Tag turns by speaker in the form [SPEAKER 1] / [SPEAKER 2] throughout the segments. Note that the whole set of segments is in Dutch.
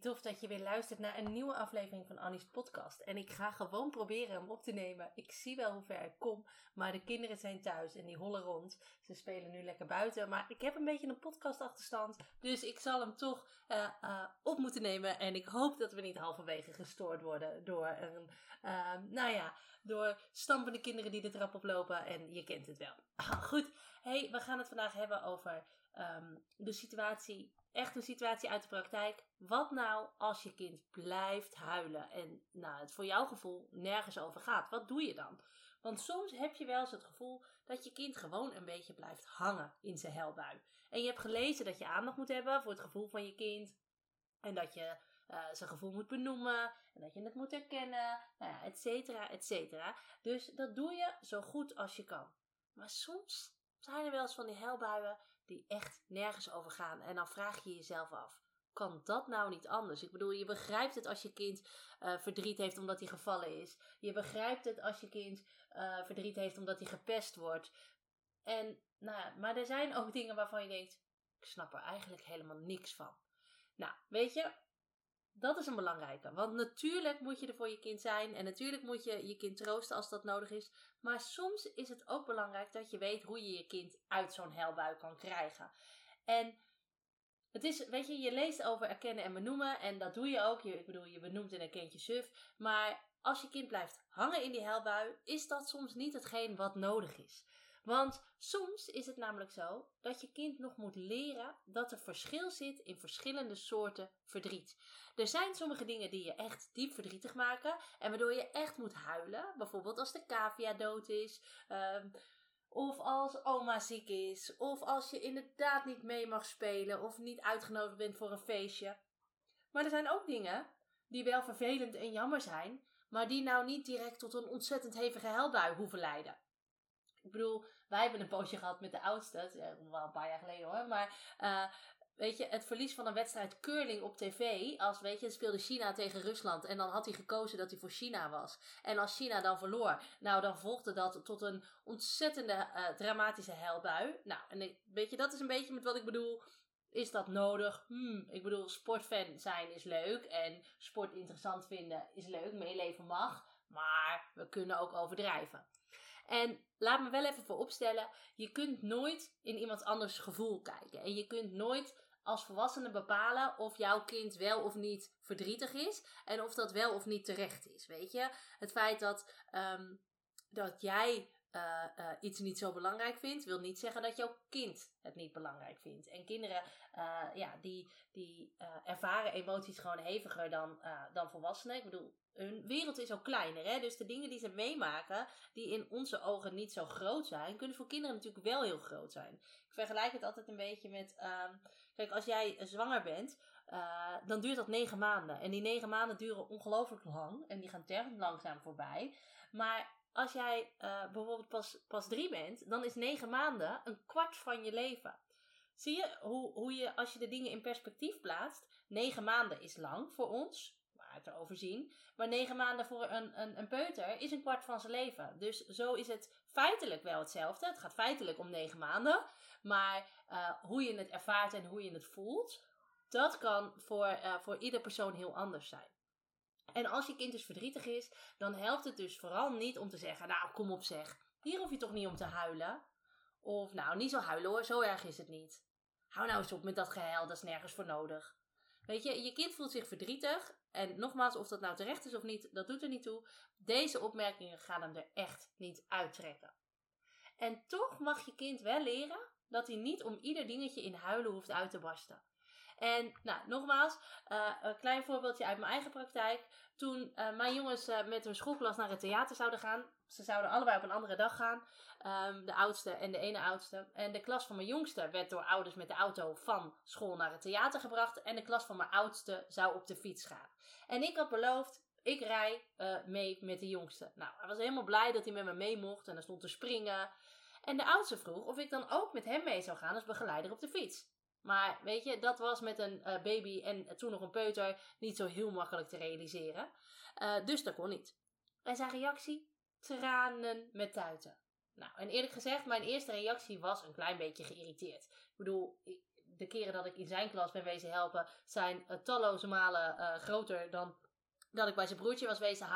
[SPEAKER 1] Tof dat je weer luistert naar een nieuwe aflevering van Annie's podcast. En ik ga gewoon proberen hem op te nemen. Ik zie wel hoe ver ik kom, maar de kinderen zijn thuis en die hollen rond. Ze spelen nu lekker buiten, maar ik heb een beetje een podcastachterstand. Dus ik zal hem toch eh, eh, op moeten nemen. En ik hoop dat we niet halverwege gestoord worden door een, uh, nou ja, door stampende kinderen die de trap oplopen. En je kent het wel. Goed, hey, we gaan het vandaag hebben over ehm, de situatie echt een situatie uit de praktijk. Wat nou als je kind blijft huilen en nou, het voor jouw gevoel nergens over gaat? Wat doe je dan? Want soms heb je wel eens het gevoel dat je kind gewoon een beetje blijft hangen in zijn helbui. En je hebt gelezen dat je aandacht moet hebben voor het gevoel van je kind. En dat je uh, zijn gevoel moet benoemen. En dat je het moet herkennen. Nou ja, et cetera, et cetera. Dus dat doe je zo goed als je kan. Maar soms zijn er wel eens van die helbuien die echt nergens over gaan. En dan vraag je jezelf af: kan dat nou niet anders? Ik bedoel, je begrijpt het als je kind uh, verdriet heeft omdat hij gevallen is. Je begrijpt het als je kind uh, verdriet heeft omdat hij gepest wordt. En, nou, maar er zijn ook dingen waarvan je denkt: ik snap er eigenlijk helemaal niks van. Nou, weet je, dat is een belangrijke. Want natuurlijk moet je er voor je kind zijn. En natuurlijk moet je je kind troosten als dat nodig is. Maar soms is het ook belangrijk dat je weet hoe je je kind uit zo'n helbui kan krijgen. En het is, weet je, je leest over erkennen en benoemen. En dat doe je ook. Je, ik bedoel, je benoemt en erkent je suf. Maar als je kind blijft hangen in die helbui, is dat soms niet hetgeen wat nodig is. Want soms is het namelijk zo dat je kind nog moet leren dat er verschil zit in verschillende soorten verdriet. Er zijn sommige dingen die je echt diep verdrietig maken en waardoor je echt moet huilen. Bijvoorbeeld als de cavia dood is. Um, of als oma ziek is. Of als je inderdaad niet mee mag spelen. Of niet uitgenodigd bent voor een feestje. Maar er zijn ook dingen die wel vervelend en jammer zijn. Maar die nou niet direct tot een ontzettend hevige helbui hoeven leiden. Ik bedoel, wij hebben een poosje gehad met de oudste. Het is wel een paar jaar geleden hoor. Maar uh, weet je, het verlies van een wedstrijd curling op tv. Als, weet je, speelde China tegen Rusland. En dan had hij gekozen dat hij voor China was. En als China dan verloor, nou dan volgde dat tot een ontzettende uh, dramatische helbui. Nou, en weet je, dat is een beetje met wat ik bedoel. Is dat nodig? Hmm, ik bedoel, sportfan zijn is leuk. En sport interessant vinden is leuk. Meeleven mag. Maar we kunnen ook overdrijven. En laat me wel even vooropstellen: je kunt nooit in iemand anders gevoel kijken. En je kunt nooit als volwassene bepalen of jouw kind wel of niet verdrietig is. En of dat wel of niet terecht is. Weet je? Het feit dat, um, dat jij uh, uh, iets niet zo belangrijk vindt, wil niet zeggen dat jouw kind het niet belangrijk vindt. En kinderen, uh, ja, die, die ervaren emoties gewoon heviger dan, dan volwassenen. Ik bedoel, hun wereld is ook kleiner. Hè? Dus de dingen die ze meemaken, die in onze ogen niet zo groot zijn, kunnen voor kinderen natuurlijk wel heel groot zijn. Ik vergelijk het altijd een beetje met. Uh, kijk, als jij zwanger bent, dan duurt dat negen maanden. En die negen maanden duren ongelooflijk lang. En die gaan tergend langzaam voorbij. Maar als jij uh, bijvoorbeeld pas, pas drie bent, dan is negen maanden een kwart van je leven. Zie je hoe, hoe je, als je de dingen in perspectief plaatst, negen maanden is lang voor ons te overzien. Maar negen maanden voor een, een, een peuter is een kwart van zijn leven. Dus zo is het feitelijk wel hetzelfde. Het gaat feitelijk om negen maanden. Maar uh, hoe je het ervaart en hoe je het voelt, dat kan voor, uh, voor ieder persoon heel anders zijn. En als je kind dus verdrietig is, dan helpt het dus vooral niet om te zeggen: Nou, kom op zeg, hier hoef je toch niet om te huilen. Of nou, niet zo huilen hoor, zo erg is het niet. Hou nou eens op met dat gehuil, dat is nergens voor nodig. Weet je, je kind voelt zich verdrietig. En nogmaals, of dat nou terecht is of niet, dat doet er niet toe. Deze opmerkingen gaan hem er echt niet uittrekken. En toch mag je kind wel leren dat hij niet om ieder dingetje in huilen hoeft uit te barsten. En nou, nogmaals, uh, een klein voorbeeldje uit mijn eigen praktijk. Toen uh, mijn jongens uh, met hun schoolklas naar het theater zouden gaan. Ze zouden allebei op een andere dag gaan. Um, de oudste en de ene oudste. En de klas van mijn jongste werd door ouders met de auto van school naar het theater gebracht. En de klas van mijn oudste zou op de fiets gaan. En ik had beloofd, ik rij mee met de jongste. Nou, hij was helemaal blij dat hij met me mee mocht. En hij stond te springen. En de oudste vroeg of ik dan ook met hem mee zou gaan als begeleider op de fiets. Maar weet je, dat was met een uh, baby en toen nog een peuter niet zo heel makkelijk te realiseren. Uh, dus dat kon niet. En zijn reactie? Tranen met tuiten. Nou, en eerlijk gezegd, mijn eerste reactie was een klein beetje geïrriteerd. Ik bedoel, de keren dat ik in zijn klas ben wezen helpen, zijn uh, talloze malen groter dan dat ik bij zijn broertje was wezen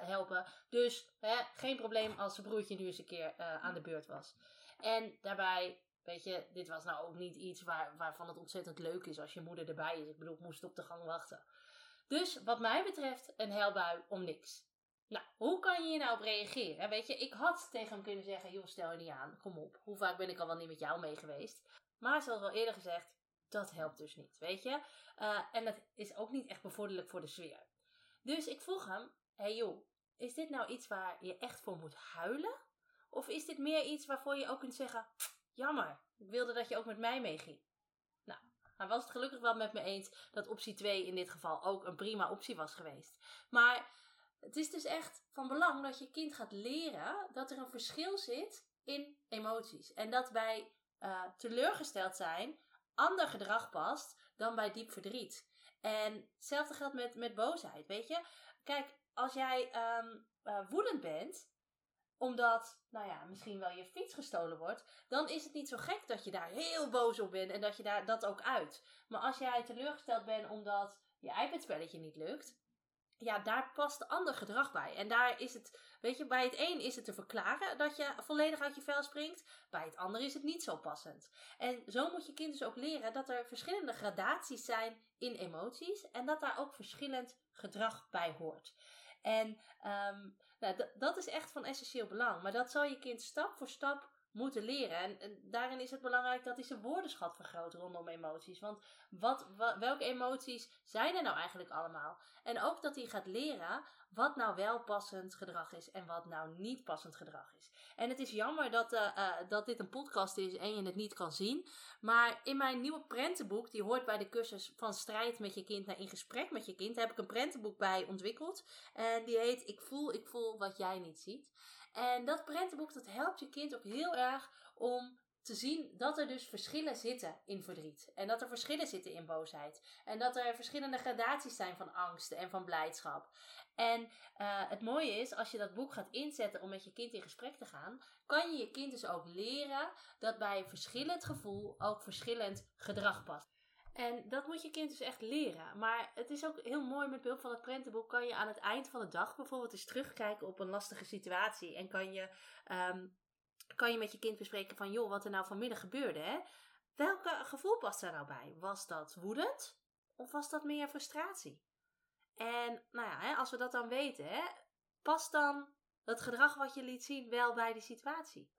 [SPEAKER 1] helpen. Dus hè, geen probleem als zijn broertje nu eens een keer aan de beurt was. En daarbij Weet je, dit was nou ook niet iets waar, waarvan het ontzettend leuk is als je moeder erbij is. Ik bedoel, ik moest op de gang wachten. Dus wat mij betreft een helbui om niks. Nou, hoe kan je hier nou op reageren? Weet je, ik had tegen hem kunnen zeggen, joh, stel je niet aan, kom op. Hoe vaak ben ik al wel niet met jou mee geweest? Maar zoals al eerder gezegd, dat helpt dus niet, weet je. Uh, en dat is ook niet echt bevorderlijk voor de sfeer. Dus ik vroeg hem, hey joh, is dit nou iets waar je echt voor moet huilen? Of is dit meer iets waarvoor je ook kunt zeggen, Jammer, ik wilde dat je ook met mij meeging. Nou, hij was het gelukkig wel met me eens dat optie 2 in dit geval ook een prima optie was geweest. Maar het is dus echt van belang dat je kind gaat leren dat er een verschil zit in emoties. En dat bij uh, teleurgesteld zijn ander gedrag past dan bij diep verdriet. En hetzelfde geldt met, met boosheid, weet je. Kijk, als jij um, woedend bent, omdat, nou ja, misschien wel je fiets gestolen wordt, dan is het niet zo gek dat je daar heel boos op bent en dat je daar dat ook uit. Maar als jij teleurgesteld bent omdat je iPad-spelletje niet lukt, ja, daar past ander gedrag bij. En daar is het, weet je, bij het een is het te verklaren dat je volledig uit je vel springt, bij het ander is het niet zo passend. En zo moet je kind dus ook leren dat er verschillende gradaties zijn in emoties en dat daar ook verschillend gedrag bij hoort. En um, nou, dat is echt van essentieel belang. Maar dat zal je kind stap voor stap moeten leren. En, daarin is het belangrijk dat hij zijn woordenschat vergroot rondom emoties. Want wat, welke emoties zijn er nou eigenlijk allemaal? En ook dat hij gaat leren wat nou wel passend gedrag is en wat nou niet passend gedrag is. En het is jammer dat, uh, uh, dat dit een podcast is en je het niet kan zien. Maar in mijn nieuwe prentenboek, die hoort bij de cursus van strijd met je kind naar in gesprek met je kind, heb ik een prentenboek bij ontwikkeld. En die heet Ik voel, ik voel wat jij niet ziet. En dat prentenboek dat helpt je kind ook heel erg om te zien dat er dus verschillen zitten in verdriet. En dat er verschillen zitten in boosheid. En dat er verschillende gradaties zijn van angst en van blijdschap. En uh, het mooie is, als je dat boek gaat inzetten om met je kind in gesprek te gaan, kan je je kind dus ook leren dat bij verschillend gevoel ook verschillend gedrag past. En dat moet je kind dus echt leren. Maar het is ook heel mooi met behulp van het prentenboek. Kan je aan het eind van de dag bijvoorbeeld eens terugkijken op een lastige situatie. En kan je, um, kan je met je kind bespreken van joh, wat er nou vanmiddag gebeurde. Hè? Welke gevoel past daar nou bij? Was dat woedend? Of was dat meer frustratie? En nou ja, hè, als we dat dan weten, hè, past dan dat gedrag wat je liet zien wel bij die situatie?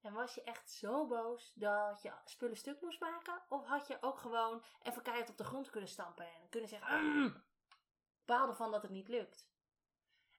[SPEAKER 1] En was je echt zo boos dat je spullen stuk moest maken? Of had je ook gewoon even keihard op de grond kunnen stampen en kunnen zeggen: mm, baalde van dat het niet lukt?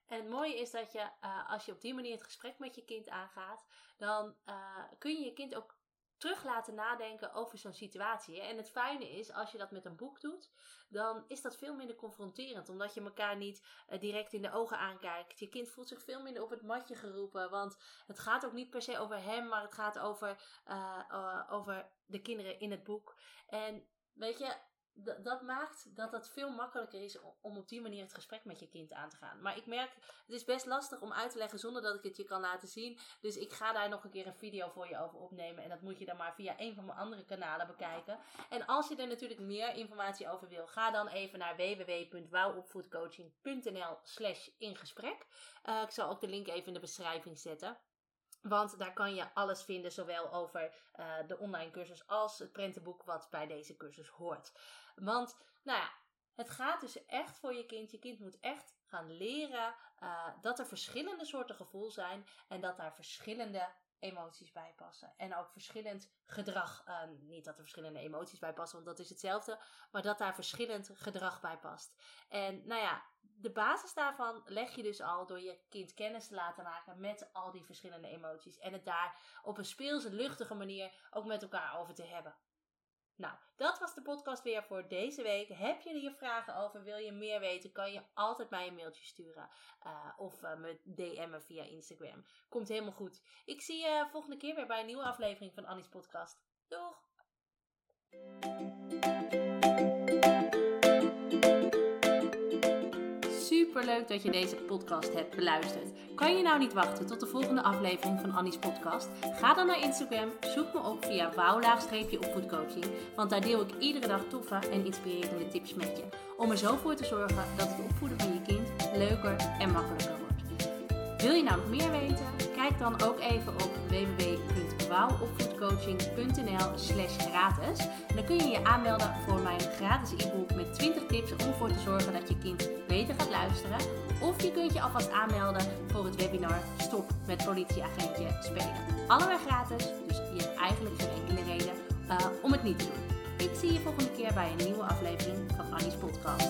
[SPEAKER 1] En het mooie is dat je, uh, als je op die manier het gesprek met je kind aangaat, dan uh, kun je je kind ook terug laten nadenken over zo'n situatie. En het fijne is, als je dat met een boek doet, dan is dat veel minder confronterend. Omdat je elkaar niet uh, direct in de ogen aankijkt. Je kind voelt zich veel minder op het matje geroepen. Want het gaat ook niet per se over hem, maar het gaat over, uh, uh, over de kinderen in het boek. En weet je, dat maakt dat het veel makkelijker is om op die manier het gesprek met je kind aan te gaan. Maar ik merk, het is best lastig om uit te leggen zonder dat ik het je kan laten zien. Dus ik ga daar nog een keer een video voor je over opnemen. En dat moet je dan maar via een van mijn andere kanalen bekijken. En als je er natuurlijk meer informatie over wil, ga dan even naar www.wouwopvoedcoaching.nl slash ingesprek. Uh, ik zal ook de link even in de beschrijving zetten. Want daar kan je alles vinden, zowel over uh, de online cursus als het prentenboek wat bij deze cursus hoort. Want, nou ja, het gaat dus echt voor je kind. Je kind moet echt gaan leren uh, dat er verschillende soorten gevoel zijn en dat daar verschillende emoties bij passen. En ook verschillend gedrag. Uh, niet dat er verschillende emoties bij passen, want dat is hetzelfde. Maar dat daar verschillend gedrag bij past. En nou ja, de basis daarvan leg je dus al door je kind kennis te laten maken met al die verschillende emoties. En het daar op een speelse, luchtige manier ook met elkaar over te hebben. Nou, dat was de podcast weer voor deze week. Heb je hier vragen over? Wil je meer weten? Kan je altijd mij een mailtje sturen. Uh, of uh, me DM'en via Instagram. Komt helemaal goed. Ik zie je volgende keer weer bij een nieuwe aflevering van Annie's podcast. Doeg! Superleuk dat je deze podcast hebt beluisterd. Kan je nou niet wachten tot de volgende aflevering van Annie's podcast? Ga dan naar Instagram, zoek me op via wouw-opvoedcoaching, want daar deel ik iedere dag toffe en inspirerende tips met je. Om er zo voor te zorgen dat het opvoeden van je kind leuker en makkelijker wordt. Wil je nou nog meer weten? Kijk dan ook even op www.wouwopvoedcoaching.nl slash gratis. Dan kun je je aanmelden voor mijn gratis e-book met 20 tips om ervoor te zorgen dat je kind beter gaat luisteren. Of je kunt je alvast aanmelden voor het webinar Stop met politieagentje spelen. Allebei gratis, dus je hebt eigenlijk geen enkele reden uh, om het niet te doen. Ik zie je volgende keer bij een nieuwe aflevering van Annie's podcast.